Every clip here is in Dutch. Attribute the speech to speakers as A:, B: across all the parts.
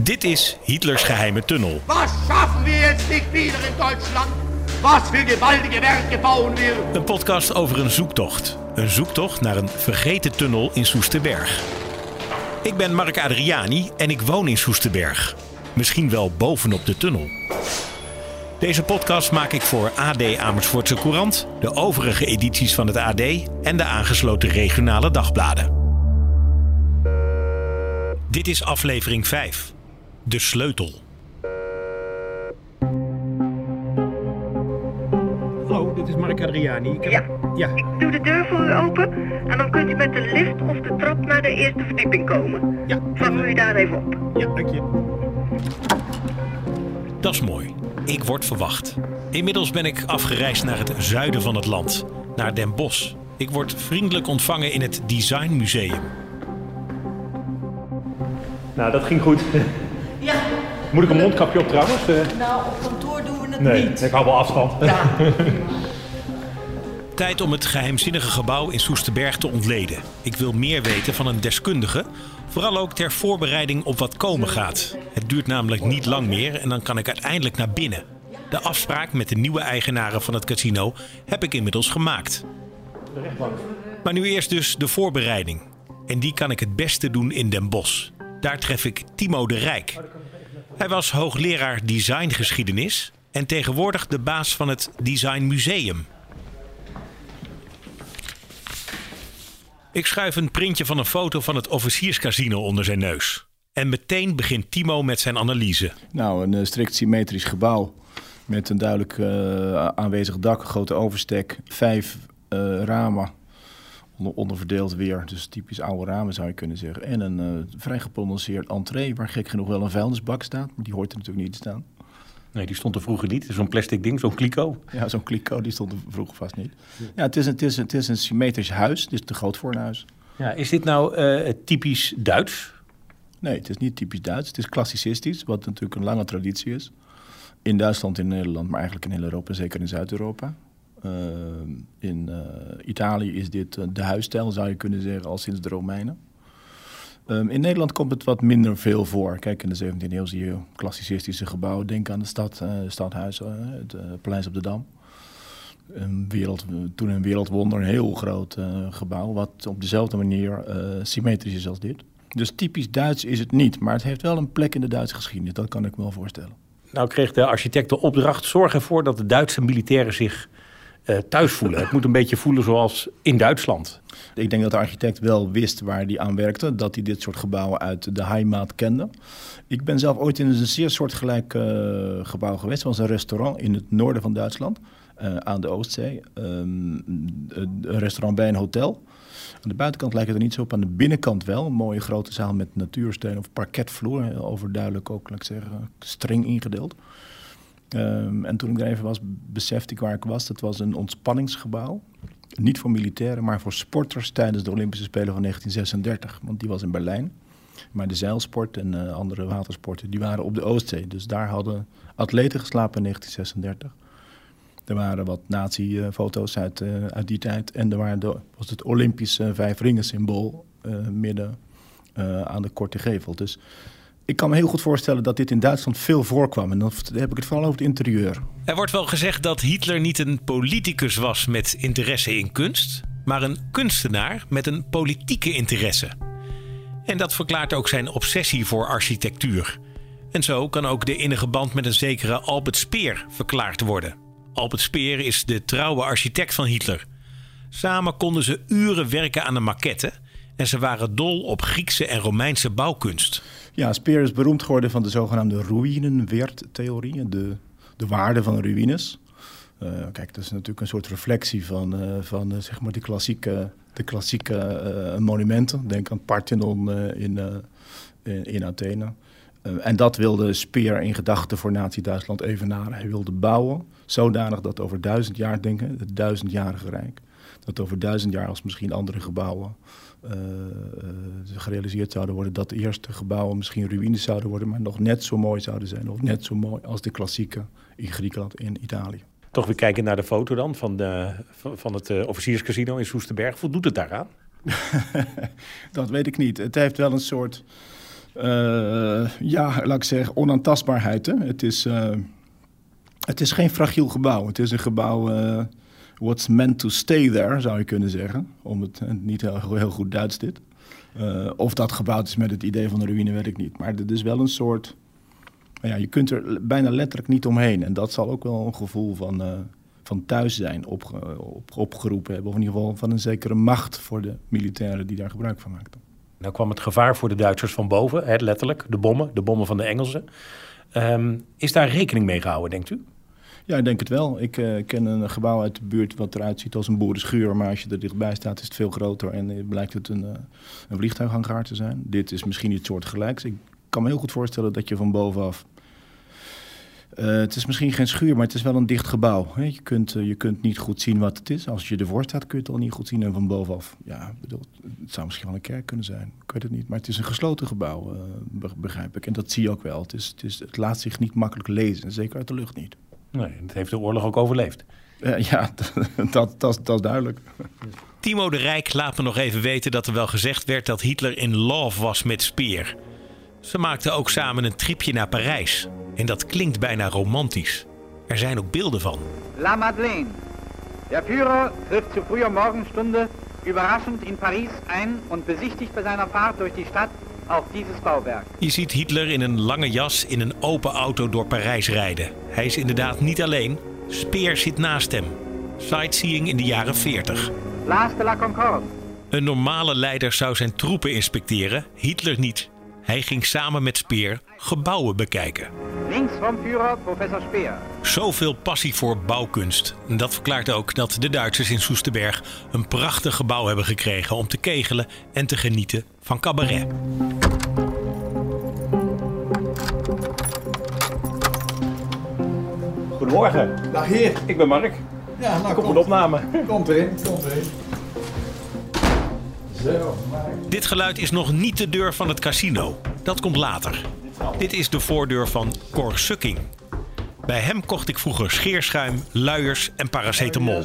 A: Dit is Hitlers geheime tunnel.
B: Was schaffen wir jetzt nicht wieder in Deutschland? Was für gewaltige Werke bauen wir?
A: Een podcast over een zoektocht. Een zoektocht naar een vergeten tunnel in Soesterberg. Ik ben Mark Adriani en ik woon in Soesterberg. Misschien wel bovenop de tunnel. Deze podcast maak ik voor AD Amersfoortse Courant, de overige edities van het AD en de aangesloten regionale dagbladen. Dit is aflevering 5. De sleutel. Hallo, dit is Mark Adriani. Ik heb...
C: Ja.
A: ja.
C: Ik doe de deur voor u open en dan kunt u met de lift of de trap naar de eerste verdieping komen.
A: Ja,
C: Vangen u daar even op.
A: Ja, dank je. Dat is mooi. Ik word verwacht. Inmiddels ben ik afgereisd naar het zuiden van het land, naar Den Bosch. Ik word vriendelijk ontvangen in het Design Museum.
D: Nou, dat ging goed. Moet ik een mondkapje op trouwens? Eh,
E: nou op kantoor doen we het
D: nee,
E: niet.
D: ik hou wel afstand.
E: Ja,
A: Tijd om het geheimzinnige gebouw in Soesterberg te ontleden. Ik wil meer weten van een deskundige, vooral ook ter voorbereiding op wat komen gaat. Het duurt namelijk niet lang meer en dan kan ik uiteindelijk naar binnen. De afspraak met de nieuwe eigenaren van het casino heb ik inmiddels gemaakt. Maar nu eerst dus de voorbereiding. En die kan ik het beste doen in Den Bosch. Daar tref ik Timo de Rijk. Hij was hoogleraar designgeschiedenis en tegenwoordig de baas van het Design Museum. Ik schuif een printje van een foto van het officierscasino onder zijn neus. En meteen begint Timo met zijn analyse.
F: Nou, een eh, strikt symmetrisch gebouw met een duidelijk eh, aanwezig dak, grote overstek, vijf eh, ramen, onder, onderverdeeld weer, dus typisch oude ramen zou je kunnen zeggen. En een eh, vrij geprononceerd entree, waar gek genoeg wel een vuilnisbak staat, maar die hoort er natuurlijk niet te staan.
D: Nee, die stond er vroeger niet. Zo'n plastic ding, zo'n kliko.
F: Ja, zo'n kliko, die stond er vroeger vast niet. Ja, het is een, het is een, het is een symmetrisch huis, het is te groot voor een huis.
D: Ja, is dit nou eh, typisch Duits?
F: Nee, het is niet typisch Duits. Het is klassicistisch, wat natuurlijk een lange traditie is. In Duitsland, in Nederland, maar eigenlijk in heel Europa, zeker in Zuid-Europa. Uh, in uh, Italië is dit uh, de huisstijl, zou je kunnen zeggen, al sinds de Romeinen. Um, in Nederland komt het wat minder veel voor. Kijk, in de 17e eeuw zie je klassicistische gebouwen. Denk aan de stad, stadhuis, het Paleis op de Dam. Een wereld, toen een wereldwonder, een heel groot gebouw... wat op dezelfde manier symmetrisch is als dit. Dus typisch Duits is het niet, maar het heeft wel een plek in de Duitse geschiedenis. Dat kan ik me wel voorstellen.
D: Nou kreeg de architect de opdracht: zorg ervoor dat de Duitse militairen zich uh, thuis voelen. Het moet een beetje voelen zoals in Duitsland.
F: Ik denk dat de architect wel wist waar hij aan werkte, dat hij dit soort gebouwen uit de Heimat kende. Ik ben zelf ooit in een zeer soortgelijk uh, gebouw geweest. Was een restaurant in het noorden van Duitsland, uh, aan de Oostzee. Um, een restaurant bij een hotel. Aan de buitenkant lijkt het er niet zo op, aan de binnenkant wel. Een mooie grote zaal met natuursteen of parketvloer. Overduidelijk ook, laat ik zeggen, streng ingedeeld. Um, en toen ik er even was, besefte ik waar ik was. Dat was een ontspanningsgebouw. Niet voor militairen, maar voor sporters tijdens de Olympische Spelen van 1936. Want die was in Berlijn. Maar de zeilsport en uh, andere watersporten, die waren op de Oostzee. Dus daar hadden atleten geslapen in 1936. Er waren wat nazi-foto's uit, uh, uit die tijd. En er was het Olympische vijf ringen symbool uh, midden aan de korte gevel. Dus ik kan me heel goed voorstellen dat dit in Duitsland veel voorkwam. En dan heb ik het vooral over het interieur.
A: Er wordt wel gezegd dat Hitler niet een politicus was met interesse in kunst, maar een kunstenaar met een politieke interesse. En dat verklaart ook zijn obsessie voor architectuur. En zo kan ook de innige band met een zekere Albert Speer verklaard worden. Albert Speer is de trouwe architect van Hitler. Samen konden ze uren werken aan de maquette en ze waren dol op Griekse en Romeinse bouwkunst.
F: Ja, Speer is beroemd geworden van de zogenaamde ruïnenwerttheorie, de, de waarde van ruïnes. Uh, kijk, dat is natuurlijk een soort reflectie van, uh, van uh, zeg maar de klassieke, de klassieke monumenten. Denk aan Parthenon in, in, in, Athene. En dat wilde Speer in gedachten voor Nazi-Duitsland evenaren. Hij wilde bouwen, zodanig dat over duizend jaar denken, het duizendjarige rijk, dat over duizend jaar als misschien andere gebouwen uh, gerealiseerd zouden worden, dat de eerste gebouwen misschien ruïnes zouden worden, maar nog net zo mooi zouden zijn, of net zo mooi als de klassieke in Griekenland en Italië.
D: Toch weer kijken naar de foto dan van, de, van het uh, officierscasino in Soesterberg. Voldoet het daaraan?
F: dat weet ik niet. Het heeft wel een soort, uh, ja, laat ik zeggen, onaantastbaarheid. Hè? Het, is, het is geen fragiel gebouw. Het is een gebouw what's meant to stay there, zou je kunnen zeggen. Om het niet heel, heel goed Duits dit. of dat gebouwd is met het idee van de ruïne, weet ik niet. Maar het is wel een soort ja, je kunt er bijna letterlijk niet omheen. En dat zal ook wel een gevoel van, uh, van thuis zijn op, op, opgeroepen hebben. Of in ieder geval van een zekere macht voor de militairen die daar gebruik van maakten.
D: Nou kwam het gevaar voor de Duitsers van boven, hè, letterlijk. De bommen, de bommen van de Engelsen. Um, is daar rekening mee gehouden, denkt u?
F: Ja, ik denk het wel. Ik uh, ken een gebouw uit de buurt wat eruit ziet als een boerenschuur. Maar als je er dichtbij staat is het veel groter en blijkt het een, uh, een vliegtuighangaar te zijn. Dit is misschien iets soortgelijks. Ik kan me heel goed voorstellen dat je van bovenaf. Het is misschien geen schuur, maar het is wel een dicht gebouw. Je, kunt, je kunt niet goed zien wat het is. Als je ervoor staat, kun je het al niet goed zien. En van bovenaf, ja, bedoel, het zou misschien wel een kerk kunnen zijn. Ik weet het niet. Maar het is een gesloten gebouw, begrijp ik. En dat zie je ook wel. Het, is, het laat zich niet makkelijk lezen. Zeker uit de lucht niet.
D: Nee, het heeft de oorlog ook overleefd.
F: ja, dat, dat, dat is duidelijk.
A: Timo de Rijk laat me nog even weten dat er wel gezegd werd dat Hitler in love was met Speer. Ze maakten ook samen een tripje naar Parijs. En dat klinkt bijna romantisch. Er zijn ook beelden van.
G: La Madeleine. Der Führer trifft zu früher Morgenstunde überraschend in Paris ein und besichtigt bei seiner Fahrt durch die Stadt auch dieses Bauwerk.
A: Je ziet Hitler in een lange jas in een open auto door Parijs rijden. Hij is inderdaad niet alleen. Speer zit naast hem. Sightseeing in de jaren 40.
G: Place de la Concorde.
A: Een normale leider zou zijn troepen inspecteren, Hitler niet. Hij ging samen met Speer gebouwen bekijken.
G: Links van Führer professor Speer.
A: Zoveel passie voor bouwkunst. En dat verklaart ook dat de Duitsers in Soesterberg een prachtig gebouw hebben gekregen om te kegelen en te genieten van cabaret.
D: Goedemorgen.
H: Dag heer.
D: Ik ben Mark.
H: Ja, nou
D: Kom een opname.
H: Komt erin, komt erin.
A: Dit geluid is nog niet de deur van het casino. Dat komt later. Dit is de voordeur van Cor Sukking. Bij hem kocht ik vroeger scheerschuim, luiers en paracetamol.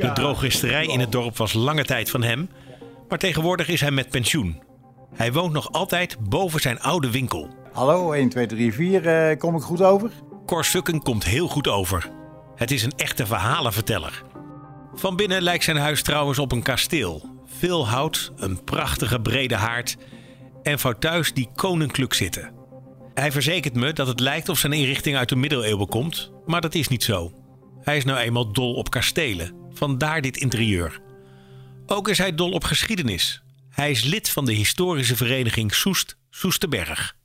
A: De drogisterij in het dorp was lange tijd van hem, maar tegenwoordig is hij met pensioen. Hij woont nog altijd boven zijn oude winkel.
H: Hallo, 1, 2, 3, 4. Uh, kom ik goed over?
A: Cor Sukking komt heel goed over. Het is een echte verhalenverteller. Van binnen lijkt zijn huis trouwens op een kasteel. Veel hout, een prachtige brede haard en fauteuils die koninklijk zitten. Hij verzekert me dat het lijkt of zijn inrichting uit de middeleeuwen komt, maar dat is niet zo. Hij is nou eenmaal dol op kastelen, vandaar dit interieur. Ook is hij dol op geschiedenis. Hij is lid van de historische vereniging Soest Soesterberg.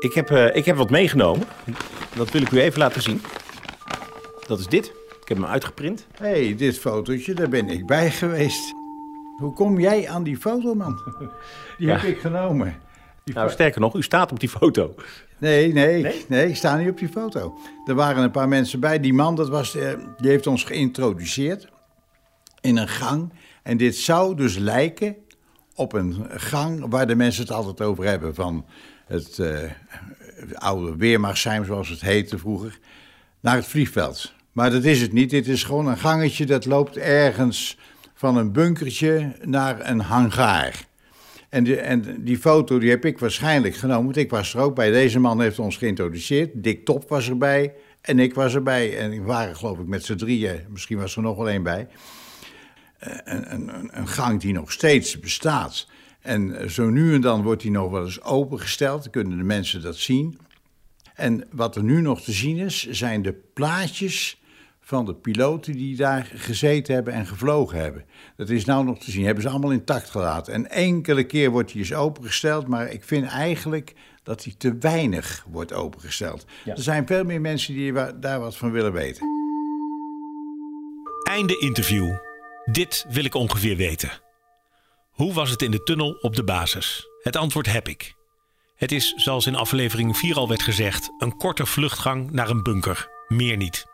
D: Ik heb, uh, ik heb wat meegenomen. Dat wil ik u even laten zien. Dat is dit. Ik heb hem uitgeprint.
H: Hé, hey, dit fotootje, daar ben ik bij geweest. Hoe kom jij aan die foto, man? Die ja. heb ik genomen.
D: Die nou, sterker nog, u staat op die foto.
H: Nee, nee, nee, nee, ik sta niet op die foto. Er waren een paar mensen bij. Die man, dat was, uh, die heeft ons geïntroduceerd in een gang. En dit zou dus lijken op een gang waar de mensen het altijd over hebben. Van het uh, oude Weermachtsheim, zoals het heette vroeger, naar het vliegveld. Maar dat is het niet. Dit is gewoon een gangetje dat loopt ergens van een bunkertje naar een hangaar. En, die, en die foto die heb ik waarschijnlijk genomen, want ik was er ook bij. Deze man heeft ons geïntroduceerd. Dick Top was erbij en ik was erbij. En we waren geloof ik met z'n drieën, misschien was er nog wel één bij. Een, een, een gang die nog steeds bestaat. En zo nu en dan wordt die nog wel eens opengesteld. Dan kunnen de mensen dat zien. En wat er nu nog te zien is, zijn de plaatjes van de piloten die daar gezeten hebben en gevlogen hebben. Dat is nou nog te zien. Hebben ze allemaal intact gelaten. En enkele keer wordt hij eens opengesteld, maar ik vind eigenlijk dat hij te weinig wordt opengesteld. Ja. Er zijn veel meer mensen die daar wat van willen weten.
A: Einde interview. Dit wil ik ongeveer weten. Hoe was het in de tunnel op de basis? Het antwoord heb ik. Het is, zoals in aflevering 4 al werd gezegd, een korte vluchtgang naar een bunker. Meer niet.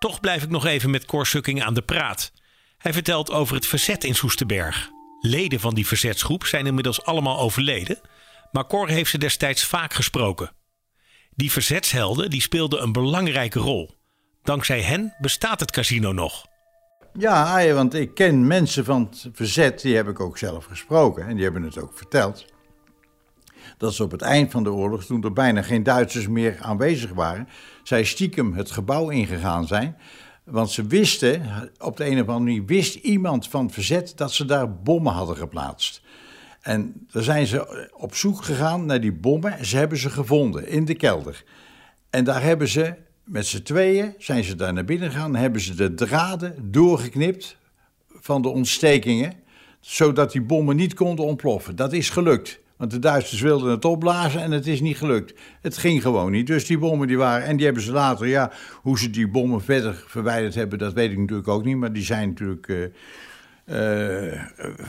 A: Toch blijf ik nog even met Cor Sukking aan de praat. Hij vertelt over het verzet in Soesterberg. Leden van die verzetsgroep zijn inmiddels allemaal overleden, maar Cor heeft ze destijds vaak gesproken. Die verzetshelden die speelden een belangrijke rol. Dankzij hen bestaat het casino nog.
H: Ja, want ik ken mensen van het verzet, die heb ik ook zelf gesproken en die hebben het ook verteld. Dat ze op het eind van de oorlog, toen er bijna geen Duitsers meer aanwezig waren, zij stiekem het gebouw ingegaan zijn. Want ze wisten, op de een of andere manier wist iemand van het verzet dat ze daar bommen hadden geplaatst. En daar zijn ze op zoek gegaan naar die bommen. Ze hebben ze gevonden in de kelder. En daar hebben ze met z'n tweeën, zijn ze daar naar binnen gegaan, hebben ze de draden doorgeknipt van de ontstekingen, zodat die bommen niet konden ontploffen. Dat is gelukt. Want de Duitsers wilden het opblazen en het is niet gelukt. Het ging gewoon niet. Dus die bommen die waren. En die hebben ze later, ja, hoe ze die bommen verder verwijderd hebben, dat weet ik natuurlijk ook niet. Maar die zijn natuurlijk. Uh, uh,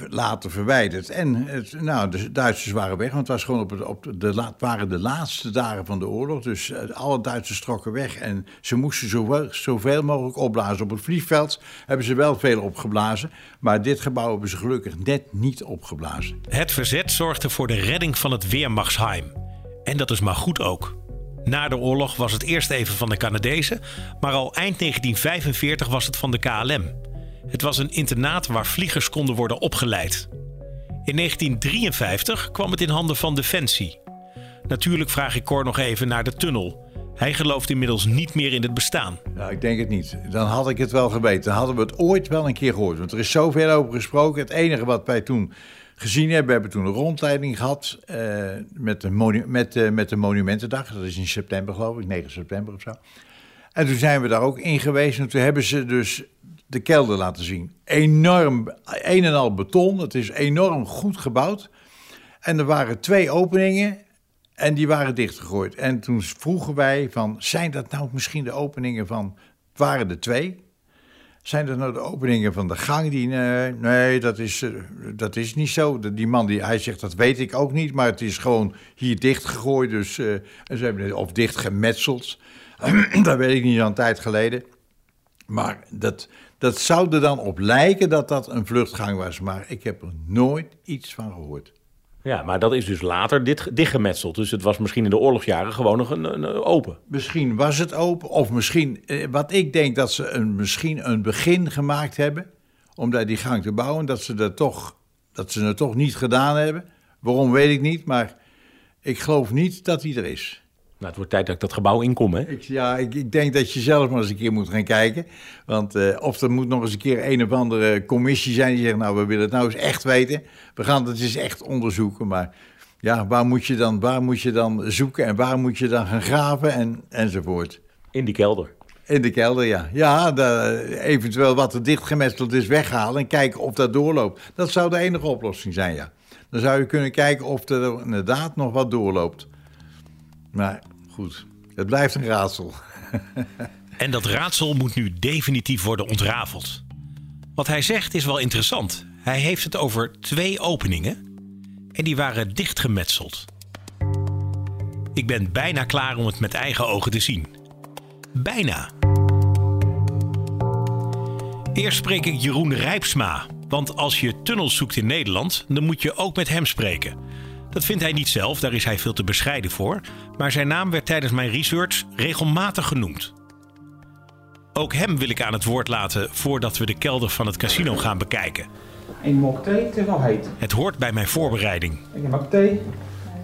H: later verwijderd. En het, nou, de Duitsers waren weg, want het, was gewoon op, het, op de, waren de laatste dagen van de oorlog. Dus uh, alle Duitsers trokken weg en ze moesten zoveel, zoveel mogelijk opblazen. Op het vliegveld hebben ze wel veel opgeblazen, maar dit gebouw hebben ze gelukkig net niet opgeblazen.
A: Het verzet zorgde voor de redding van het Weermachtsheim. En dat is maar goed ook. Na de oorlog was het eerst even van de Canadezen, maar al eind 1945 was het van de KLM. Het was een internaat waar vliegers konden worden opgeleid. In 1953 kwam het in handen van Defensie. Natuurlijk vraag ik Cor nog even naar de tunnel. Hij gelooft inmiddels niet meer in het bestaan.
H: Ja, ik denk het niet. Dan had ik het wel geweten. Dan hadden we het ooit wel een keer gehoord. Want er is zoveel over gesproken. Het enige wat wij toen gezien hebben, we hebben toen een rondleiding gehad uh, met, de met, met de Monumentendag. Dat is in september, geloof ik, 9 september of zo. En toen zijn we daar ook in geweest. En toen hebben ze dus de kelder laten zien. Enorm, een en al beton. Het is enorm goed gebouwd. En er waren twee openingen en die waren dichtgegooid. En toen vroegen wij van, zijn dat nou misschien de openingen van... Waren er twee. Zijn dat nou de openingen van de gang die... Nee, nee dat, is, eh, dat is niet zo. Die man, die, hij zegt, dat weet ik ook niet. Maar het is gewoon hier dichtgegooid. Dus, uh, ze hebben, of dichtgemetseld. dat weet ik niet al een tijd geleden. Maar dat, dat zou er dan op lijken dat dat een vluchtgang was. Maar ik heb er nooit iets van gehoord.
D: Ja, maar dat is dus later dit, dichtgemetseld. Dus het was misschien in de oorlogsjaren gewoon nog een, een, open.
H: Misschien was het open. Of misschien, eh, wat ik denk dat ze een, misschien een begin gemaakt hebben. Om daar die gang te bouwen. Dat ze, dat, toch, dat ze het toch niet gedaan hebben. Waarom weet ik niet. Maar ik geloof niet dat die er is.
D: Nou, het wordt tijd dat ik dat gebouw inkom, hè?
H: Ik, ja, ik, ik, denk dat je zelf maar eens een keer moet gaan kijken. Want uh, of er moet nog eens een keer een of andere commissie zijn die zegt... nou, we willen het nou eens echt weten. We gaan het eens echt onderzoeken. Maar ja, waar moet je dan, waar moet je dan zoeken en waar moet je dan gaan graven en, enzovoort.
D: In die kelder.
H: In de kelder, ja. Ja, de, eventueel wat er dichtgemetseld is weghalen en kijken of dat doorloopt. Dat zou de enige oplossing zijn, ja. Dan zou je kunnen kijken of er inderdaad nog wat doorloopt. Maar goed, het blijft een raadsel.
A: en dat raadsel moet nu definitief worden ontrafeld. Wat hij zegt is wel interessant. Hij heeft het over twee openingen en die waren dichtgemetseld. Ik ben bijna klaar om het met eigen ogen te zien. Bijna. Eerst spreek ik Jeroen Rijpsma. Want als je tunnels zoekt in Nederland, dan moet je ook met hem spreken. Dat vindt hij niet zelf, daar is hij veel te bescheiden voor. Maar zijn naam werd tijdens mijn research regelmatig genoemd. Ook hem wil ik aan het woord laten voordat we de kelder van het casino gaan bekijken.
I: Een mok thee, het is wel heet.
A: Het hoort bij mijn voorbereiding.
I: Een mok thee.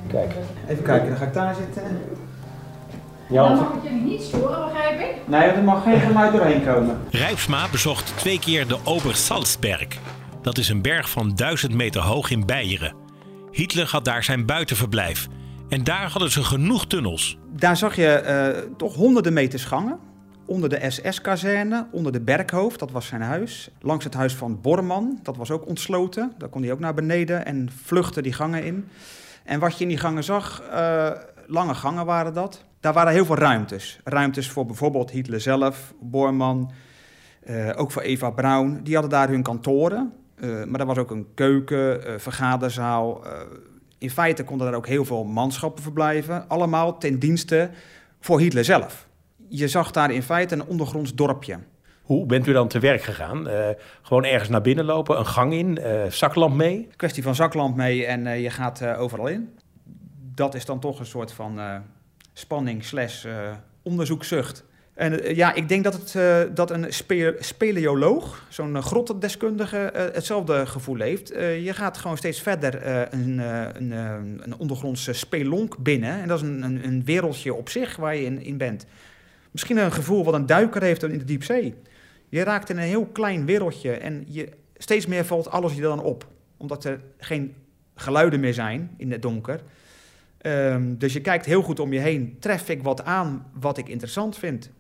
I: Kijk, even kijken, dan ga ik daar zitten.
E: Ja, dan mag ik jullie niet storen, begrijp ik?
I: Nee, er mag geen geluid doorheen komen.
A: Rijpsma bezocht twee keer de Obersalzberg. Dat is een berg van 1000 meter hoog in Beieren. Hitler had daar zijn buitenverblijf. En daar hadden ze genoeg tunnels.
I: Daar zag je uh, toch honderden meters gangen. Onder de SS-kazerne, onder de Berghoofd, dat was zijn huis. Langs het huis van Borman, dat was ook ontsloten. Daar kon hij ook naar beneden en vluchtte die gangen in. En wat je in die gangen zag, uh, lange gangen waren dat. Daar waren heel veel ruimtes. Ruimtes voor bijvoorbeeld Hitler zelf, Borman, uh, ook voor Eva Braun. Die hadden daar hun kantoren. Uh, maar er was ook een keuken, uh, vergaderzaal. Uh, In feite konden er ook heel veel manschappen verblijven, allemaal ten dienste voor Hitler zelf. Je zag daar in feite een ondergronds dorpje.
D: Hoe bent u dan te werk gegaan? Gewoon ergens naar binnen lopen, een gang in, zaklamp mee?
I: Kwestie van zaklamp mee en je gaat overal in. Dat is dan toch een soort van spanning slash onderzoekzucht. En ja, ik denk dat, het, dat een spe speleoloog, zo'n grottendeskundige, hetzelfde gevoel heeft. je gaat gewoon steeds verder een, een, een ondergrondse spelonk binnen. En dat is een, een, wereldje op zich waar je in, in bent. Misschien een gevoel wat een duiker heeft in de diepzee. Je raakt in een heel klein wereldje en je, steeds meer valt alles je dan op. Omdat er geen geluiden meer zijn in het donker. Um, dus je kijkt heel goed om je heen. Tref ik wat aan wat ik interessant vind?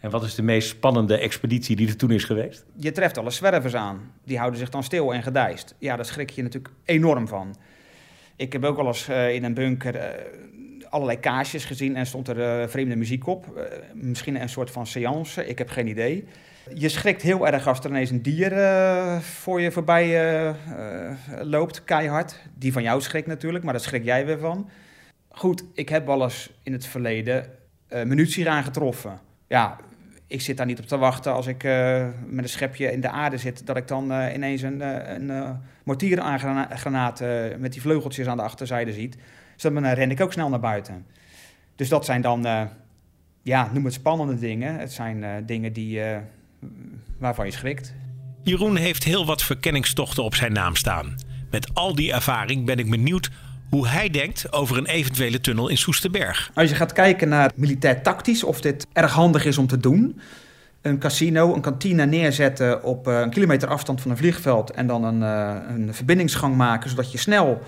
D: En wat is de meest spannende expeditie die er toen is geweest?
I: Je treft alle zwervers aan. Die houden zich dan stil en gedijst. Ja, daar schrik je natuurlijk enorm van. Ik heb ook wel eens uh, in een bunker uh, allerlei kaarsjes gezien en stond er uh, vreemde muziek op. Misschien een soort van seance, ik heb geen idee. Je schrikt heel erg als er ineens een dier voor je voorbij loopt, keihard. Die van jou schrikt natuurlijk, maar daar schrik jij weer van. Goed, ik heb wel eens in het verleden munitie aangetroffen. Ja, ik zit daar niet op te wachten als ik met een schepje in de aarde zit... dat ik dan ineens een, een mortiergranaat met die vleugeltjes aan de achterzijde ziet... Dus dan ren ik ook snel naar buiten. Dus dat zijn dan, uh, ja, noem het spannende dingen. Het zijn uh, dingen die, uh, waarvan je schrikt.
A: Jeroen heeft heel wat verkenningstochten op zijn naam staan. Met al die ervaring ben ik benieuwd hoe hij denkt over een eventuele tunnel in Soesterberg.
I: Als je gaat kijken naar militair tactisch, of dit erg handig is om te doen. Een casino, een kantine neerzetten op een kilometer afstand van een vliegveld en dan een, een verbindingsgang maken, zodat je snel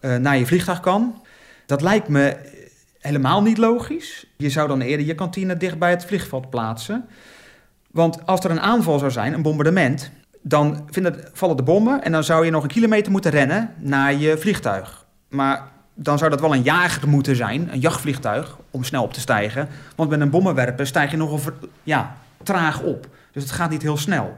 I: naar je vliegtuig kan. Dat lijkt me helemaal niet logisch. Je zou dan eerder je kantine dicht bij het vliegveld plaatsen. Want als er een aanval zou zijn, een bombardement, dan vallen de bommen en dan zou je nog een kilometer moeten rennen naar je vliegtuig. Maar dan zou dat wel een jager moeten zijn, een jachtvliegtuig, om snel op te stijgen. Want met een bommenwerper stijg je nogal ja, traag op. Dus het gaat niet heel snel.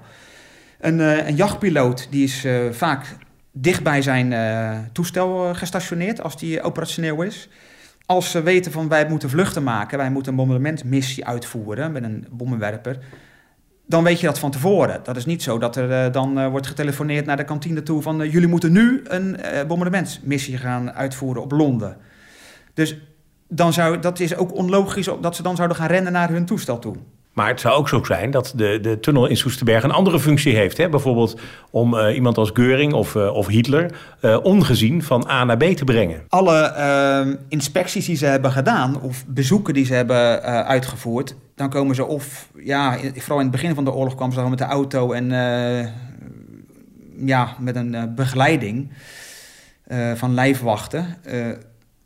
I: Een, uh, een jachtpiloot die is uh, vaak dicht bij zijn uh, toestel gestationeerd als die operationeel is. Als ze weten van wij moeten vluchten maken, wij moeten een bombardementmissie uitvoeren met een bommenwerper, dan weet je dat van tevoren. Dat is niet zo dat er uh, dan wordt getelefoneerd naar de kantine toe van jullie moeten nu een bombardementsmissie gaan uitvoeren op Londen. Dus dan zou, dat is ook onlogisch dat ze dan zouden gaan rennen naar hun toestel toe.
D: Maar het zou ook zo zijn dat de, de tunnel in Soesterberg een andere functie heeft. Hè? Bijvoorbeeld om uh, iemand als Geuring of, uh, of Hitler uh, ongezien van A naar B te brengen.
I: Alle ehm, inspecties die ze hebben gedaan of bezoeken die ze hebben uitgevoerd... dan komen ze of, ja, vooral in het begin van de oorlog kwamen ze met de auto en ja, met een begeleiding van lijfwachten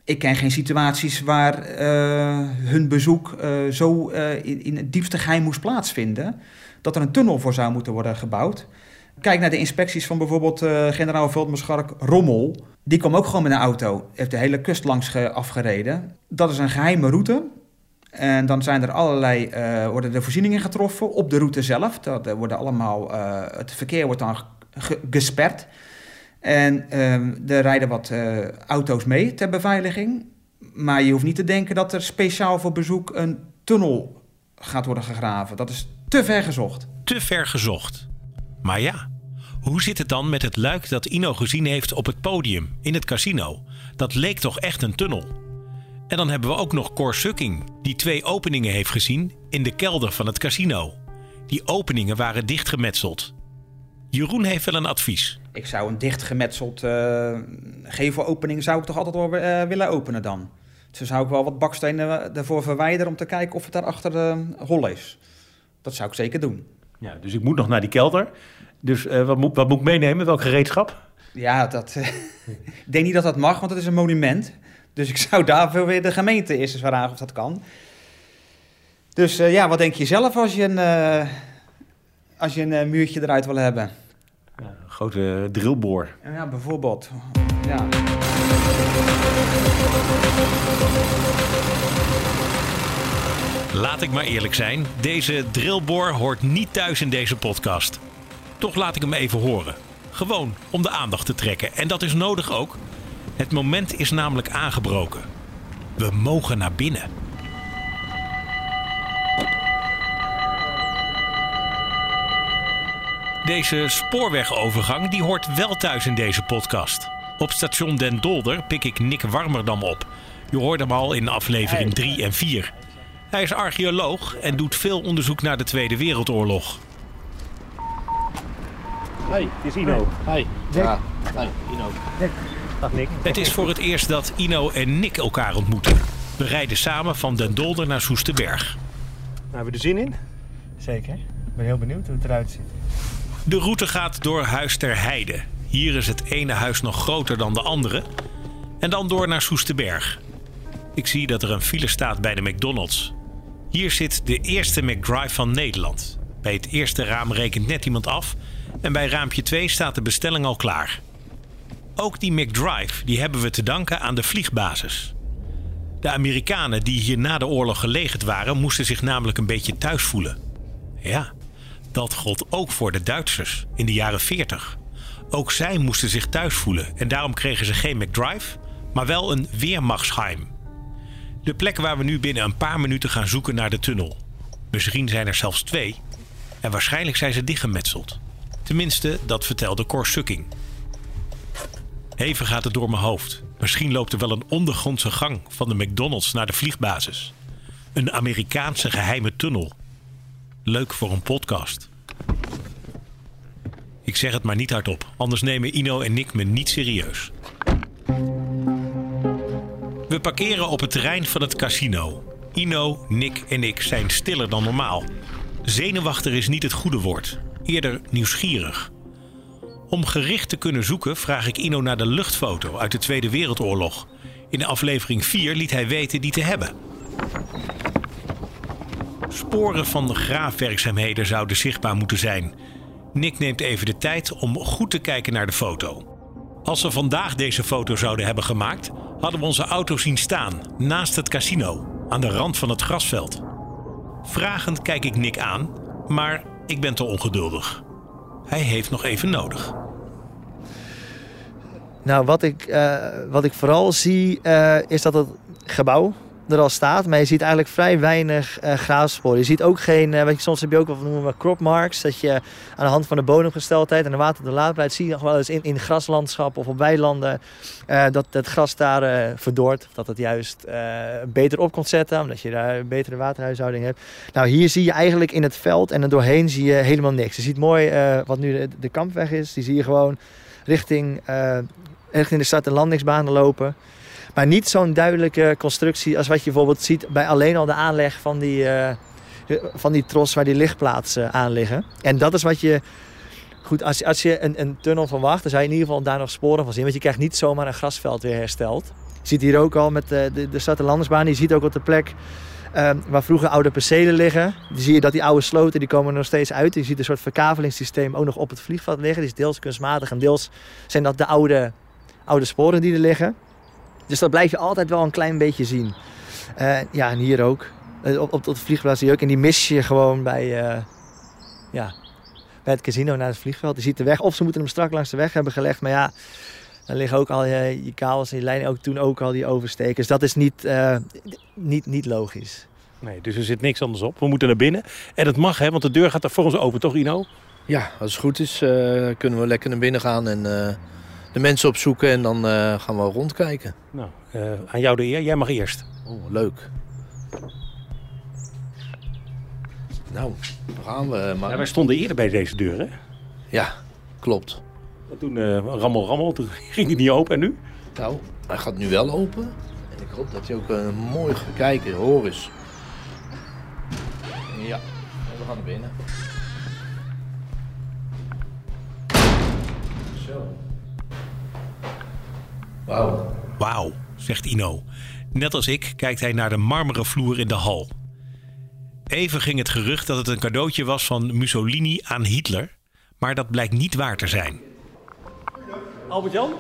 I: ik ken geen situaties waar uh, hun bezoek uh, zo uh, in, in, het diepste geheim moest plaatsvinden. Dat er een tunnel voor zou moeten worden gebouwd. Kijk naar de inspecties van bijvoorbeeld generaal Veldmaarschalk Rommel. Die kwam ook gewoon met een auto. Heeft de hele kust langs afgereden. Dat is een geheime route. En dan zijn er allerlei, worden de voorzieningen getroffen op de route zelf. Dat, worden allemaal, het verkeer wordt dan gesperd. En uh, er rijden wat uh, auto's mee ter beveiliging. Maar je hoeft niet te denken dat er speciaal voor bezoek een tunnel gaat worden gegraven. Dat is te ver gezocht.
A: Te ver gezocht. Maar ja, hoe zit het dan met het luik dat Ino gezien heeft op het podium in het casino? Dat leek toch echt een tunnel? En dan hebben we ook nog Cor Sukking, die twee openingen heeft gezien in de kelder van het casino. Die openingen waren dichtgemetseld. Jeroen heeft wel een advies.
I: Ik zou een dichtgemetseld uh, gevelopening zou ik toch altijd wel uh, willen openen dan. Dus zou ik wel wat bakstenen ervoor verwijderen om te kijken of het daarachter uh, hol is. Dat zou ik zeker doen.
D: Ja, dus ik moet nog naar die kelder. Dus wat, moet, wat moet ik meenemen? Welk gereedschap?
I: Ja, dat, ik denk niet dat dat mag, want het is een monument. Dus ik zou daarvoor weer de gemeente eerst eens vragen of dat kan. Dus ja, wat denk je zelf als je een, als je een muurtje eruit wil hebben?
D: Grote drillboor.
I: Ja, bijvoorbeeld. Ja.
A: Laat ik maar eerlijk zijn, deze drillboor hoort niet thuis in deze podcast. Toch laat ik hem even horen. Gewoon om de aandacht te trekken. En dat is nodig ook. Het moment is namelijk aangebroken. We mogen naar binnen. Deze spoorwegovergang die hoort wel thuis in deze podcast. Op station Den Dolder pik ik Nick Warmerdam op. Je hoorde hem al in aflevering 3 en 4. Hij is archeoloog en doet veel onderzoek naar de Tweede Wereldoorlog.
D: Hey, het is Ino. Hey.
J: Ja, hey, Ino.
D: Dag Nick.
A: Het is voor het eerst dat Ino en Nick elkaar ontmoeten. We rijden samen van Den Dolder naar Soesterberg.
D: Nou, hebben we er zin in?
J: Zeker. Ik ben heel benieuwd hoe het eruit ziet.
A: De route gaat door Huis ter Heide. Hier is het ene huis nog groter dan de andere. En dan door naar Soesterberg. Ik zie dat er een file staat bij de McDonald's. Hier zit de eerste McDrive van Nederland. Bij het eerste raam rekent net iemand af. En bij raampje 2 staat de bestelling al klaar. Ook die McDrive die hebben we te danken aan de vliegbasis. De Amerikanen die hier na de oorlog gelegerd waren, moesten zich namelijk een beetje thuis voelen. Ja, dat gold ook voor de Duitsers in de jaren 40. Ook zij moesten zich thuis voelen en daarom kregen ze geen McDrive, maar wel een Weermachtsheim. De plek waar we nu binnen een paar minuten gaan zoeken naar de tunnel. Misschien zijn er zelfs twee en waarschijnlijk zijn ze dichtgemetseld. Tenminste, dat vertelde Cor Sukking. Even gaat het door mijn hoofd. Misschien loopt er wel een ondergrondse gang van de McDonald's naar de vliegbasis. Een Amerikaanse geheime tunnel. Leuk voor een podcast. Ik zeg het maar niet hardop, anders nemen Ino en Nick me niet serieus. We parkeren op het terrein van het casino. Ino, Nick en ik zijn stiller dan normaal. Zenuwachtig is niet het goede woord, eerder nieuwsgierig. Om gericht te kunnen zoeken vraag ik Ino naar de luchtfoto uit de Tweede Wereldoorlog. In de aflevering 4 liet hij weten die te hebben. Sporen van de graafwerkzaamheden zouden zichtbaar moeten zijn. Nick neemt even de tijd om goed te kijken naar de foto. Als we vandaag deze foto zouden hebben gemaakt, hadden we onze auto zien staan naast het casino, aan de rand van het grasveld. Vragend kijk ik Nick aan, maar ik ben te ongeduldig. Hij heeft nog even nodig.
J: Nou, wat ik, eh, wat ik vooral zie eh, is dat het gebouw er al staat. Maar je ziet eigenlijk vrij weinig uh, graafsporen. Je ziet ook geen, uh, wat je, soms heb je ook wat noemen we crop marks. Dat je aan de hand van de bodemgesteldheid en de waterdoorlaatbaarheid zie je nog wel eens in, in graslandschap of op weilanden uh, dat het gras daar verdort. Dat het juist beter op komt zetten, omdat je daar een betere waterhuishouding hebt. Nou, hier zie je eigenlijk in het veld en er doorheen zie je helemaal niks. Je ziet mooi wat nu de, de kampweg is. Die zie je gewoon richting, richting de start- en landingsbanen lopen. Maar niet zo'n duidelijke constructie als wat je bijvoorbeeld ziet bij alleen al de aanleg van die, uh, van die tros waar die lichtplaatsen aan liggen. En dat is wat je. Goed, als, als je een, een tunnel verwacht, dan zou je in ieder geval daar nog sporen van zien. Want je krijgt niet zomaar een grasveld weer hersteld. Je ziet hier ook al met de, de, de en landersbaan. Je ziet ook op de plek uh, waar vroeger oude percelen liggen. Dan zie je dat die oude sloten die komen er nog steeds uit. Je ziet een soort verkavelingssysteem ook nog op het vliegveld liggen. Die is deels kunstmatig en deels zijn dat de oude, oude sporen die er liggen. Dus dat blijf je altijd wel een klein beetje zien. Uh, ja, en hier ook. Uh, op, op het vliegveld zie je ook. En die mis je gewoon bij, uh, ja, bij het casino naar het vliegveld. Je ziet de weg. Of ze moeten hem strak langs de weg hebben gelegd. Maar ja, dan liggen ook al je, je kabels en je lijnen ook toen ook al die overstekers. Dat is niet, niet, niet logisch.
D: Nee, dus er zit niks anders op. We moeten naar binnen. En dat mag, hè, want de deur gaat er voor ons open, toch Ino?
K: Ja, als het goed is kunnen we lekker naar binnen gaan en de mensen opzoeken en dan uh, gaan we rondkijken.
D: Nou, uh, aan jou de eer. Jij mag eerst.
K: Oh, leuk. Nou, daar gaan we. Maar...
D: Ja, wij stonden eerder bij deze deur, hè?
K: Ja, klopt.
D: En toen uh, rammel, rammel, toen ging hij niet open en nu?
K: Nou, hij gaat nu wel open. En ik hoop dat hij ook uh, mooi kijken. Hoor eens. Ja, we gaan naar binnen. Zo. Wauw.
A: Wauw, zegt Ino. Net als ik kijkt hij naar de marmeren vloer in de hal. Even ging het gerucht dat het een cadeautje was van Mussolini aan Hitler, maar dat blijkt niet waar te zijn.
D: Albert-Jan?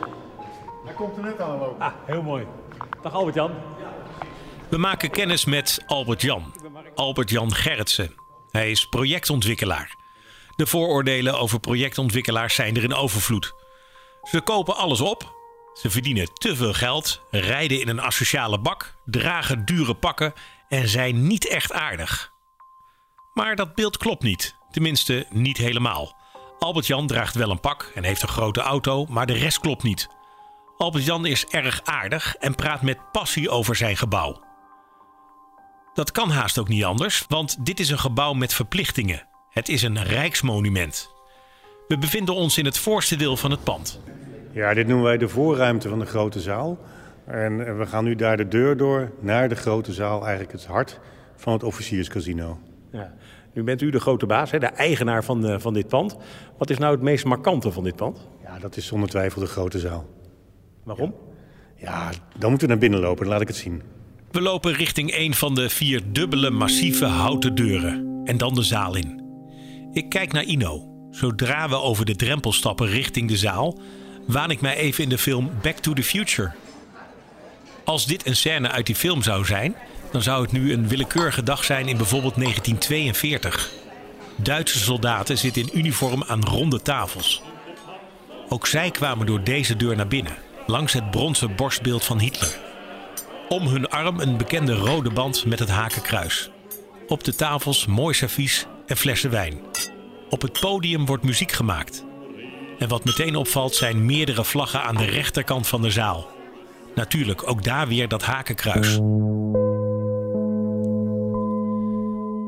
L: Hij komt er net aan lopen.
D: Ah, heel mooi. Dag Albert-Jan.
A: We maken kennis met Albert-Jan. Albert-Jan Gerritsen. Hij is projectontwikkelaar. De vooroordelen over projectontwikkelaars zijn er in overvloed. Ze kopen alles op, Ze verdienen te veel geld, rijden in een asociale bak, dragen dure pakken en zijn niet echt aardig. Maar dat beeld klopt niet, tenminste niet helemaal. Albert-Jan draagt wel een pak en heeft een grote auto, maar de rest klopt niet. Albert-Jan is erg aardig en praat met passie over zijn gebouw. Dat kan haast ook niet anders, want dit is een gebouw met verplichtingen. Het is een rijksmonument. We bevinden ons in het voorste deel van het pand.
L: Ja, dit noemen wij de voorruimte van de grote zaal. En eh, we gaan nu daar de deur door naar de grote zaal, eigenlijk het hart van het officierscasino.
D: Ja. Nu bent u de grote baas, hè, de eigenaar van, eh, van dit pand. Wat is nou het meest markante van dit pand?
L: Ja, dat is zonder twijfel de grote zaal.
D: Waarom?
L: Ja, dan moeten we naar binnen lopen, dan laat ik het zien.
A: We lopen richting een van de vier dubbele massieve houten deuren en dan de zaal in. Ik kijk naar Ino. Zodra we over de drempel stappen richting de zaal, waan ik mij even in de film Back to the Future. Als dit een scène uit die film zou zijn, dan zou het nu een willekeurige dag zijn in bijvoorbeeld 1942. Duitse soldaten zitten in uniform aan ronde tafels. Ook zij kwamen door deze deur naar binnen, langs het bronzen borstbeeld van Hitler. Om hun arm een bekende rode band met het hakenkruis. Op de tafels mooi servies en flessen wijn. Op het podium wordt muziek gemaakt. En wat meteen opvalt zijn meerdere vlaggen aan de rechterkant van de zaal. Natuurlijk ook daar weer dat hakenkruis.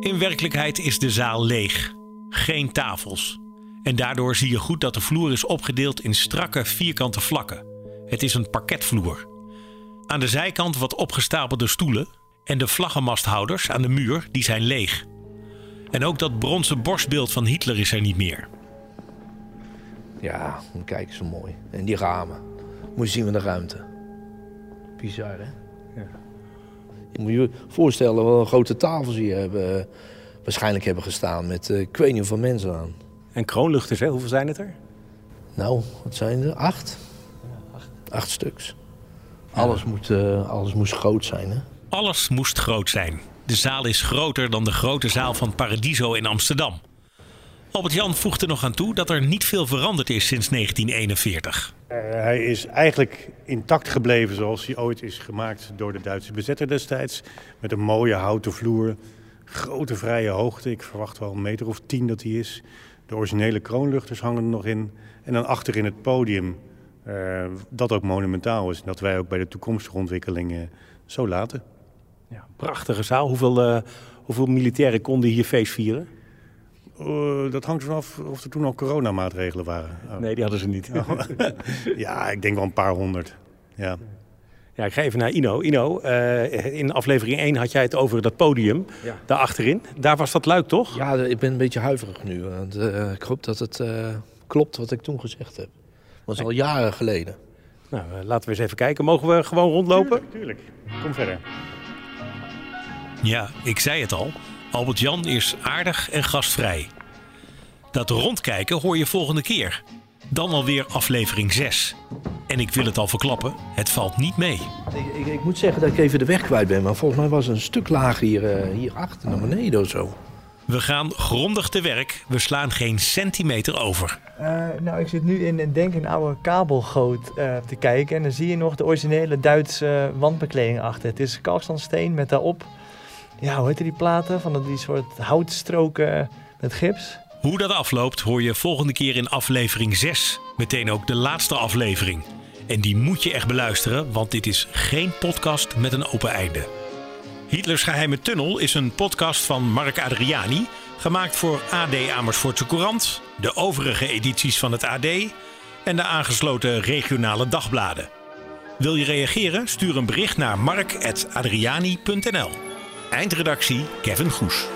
A: In werkelijkheid is de zaal leeg. Geen tafels. En daardoor zie je goed dat de vloer is opgedeeld in strakke vierkante vlakken. Het is een parketvloer. Aan de zijkant wat opgestapelde stoelen en de vlaggenmasthouders aan de muur die zijn leeg. En ook dat bronzen borstbeeld van Hitler is er niet meer.
K: Ja, kijk zo mooi. En die ramen. Moet je zien van de ruimte. Bizar, hè?
D: Ja.
K: Je moet je voorstellen wat een grote tafels hier hebben, eh, waarschijnlijk hebben gestaan met uh, ik weet niet hoeveel mensen aan.
D: En kroonluchters, hè? hoeveel zijn het er?
K: Nou, wat zijn er? Acht? acht. stuks. Alles, moet, uh, alles moest groot zijn, hè?
A: Alles moest groot zijn. De zaal is groter dan de grote zaal van Paradiso in Amsterdam. Albert-Jan voegt er nog aan toe dat er niet veel veranderd is sinds 1941.
L: Uh, hij is eigenlijk intact gebleven zoals hij ooit is gemaakt door de Duitse bezetter destijds. Met een mooie houten vloer, grote vrije hoogte. Ik verwacht wel een meter of tien dat hij is. De originele kroonluchters hangen er nog in. En dan achter in het podium, uh, dat ook monumentaal is. En dat wij ook bij de toekomstige ontwikkelingen zo laten.
D: Ja, prachtige zaal. Hoeveel, uh, hoeveel militairen konden hier feest vieren?
L: Uh, dat hangt vanaf of er toen al coronamaatregelen waren.
D: Oh. Nee, die hadden ze niet.
L: Oh. ja, ik denk wel een paar honderd. Ja.
D: Ja, ik ga even naar Ino. Ino, uh, in aflevering 1 had jij het over dat podium ja. daar achterin. Daar was dat luik, toch?
K: Ja, ik ben een beetje huiverig nu. Want, uh, ik hoop dat het klopt wat ik toen gezegd heb. Dat was al jaren geleden.
D: Nou, laten we eens even kijken. Mogen we gewoon rondlopen?
L: Tuurlijk, tuurlijk. Kom verder.
A: Ja, ik zei het al. Albert-Jan is aardig en gastvrij. Dat rondkijken hoor je volgende keer. Dan alweer aflevering 6. En ik wil het al verklappen, het valt niet mee.
K: Ik, ik, ik, moet zeggen dat ik even de weg kwijt ben. Maar volgens mij was het een stuk lager hier, uh, hier achter naar beneden of zo.
A: We gaan grondig te werk. We slaan geen centimeter over.
J: Uh, nou, ik zit nu in denk een oude kabelgoot uh, te kijken. En dan zie je nog de originele Duitse wandbekleding achter. Het is kalkstandsteen met daarop ja, hoe heet die platen? Van die soort houtstroken met gips.
A: Hoe dat afloopt hoor je volgende keer in aflevering 6. Meteen ook de laatste aflevering. En die moet je echt beluisteren, want dit is geen podcast met een open einde. Hitlers Geheime Tunnel is een podcast van Mark Adriani, gemaakt voor AD Amersfoortse Courant, de overige edities van het AD en de aangesloten regionale dagbladen. Wil je reageren? Stuur een bericht naar mark.adriani.nl. Eindredactie Kevin Goes.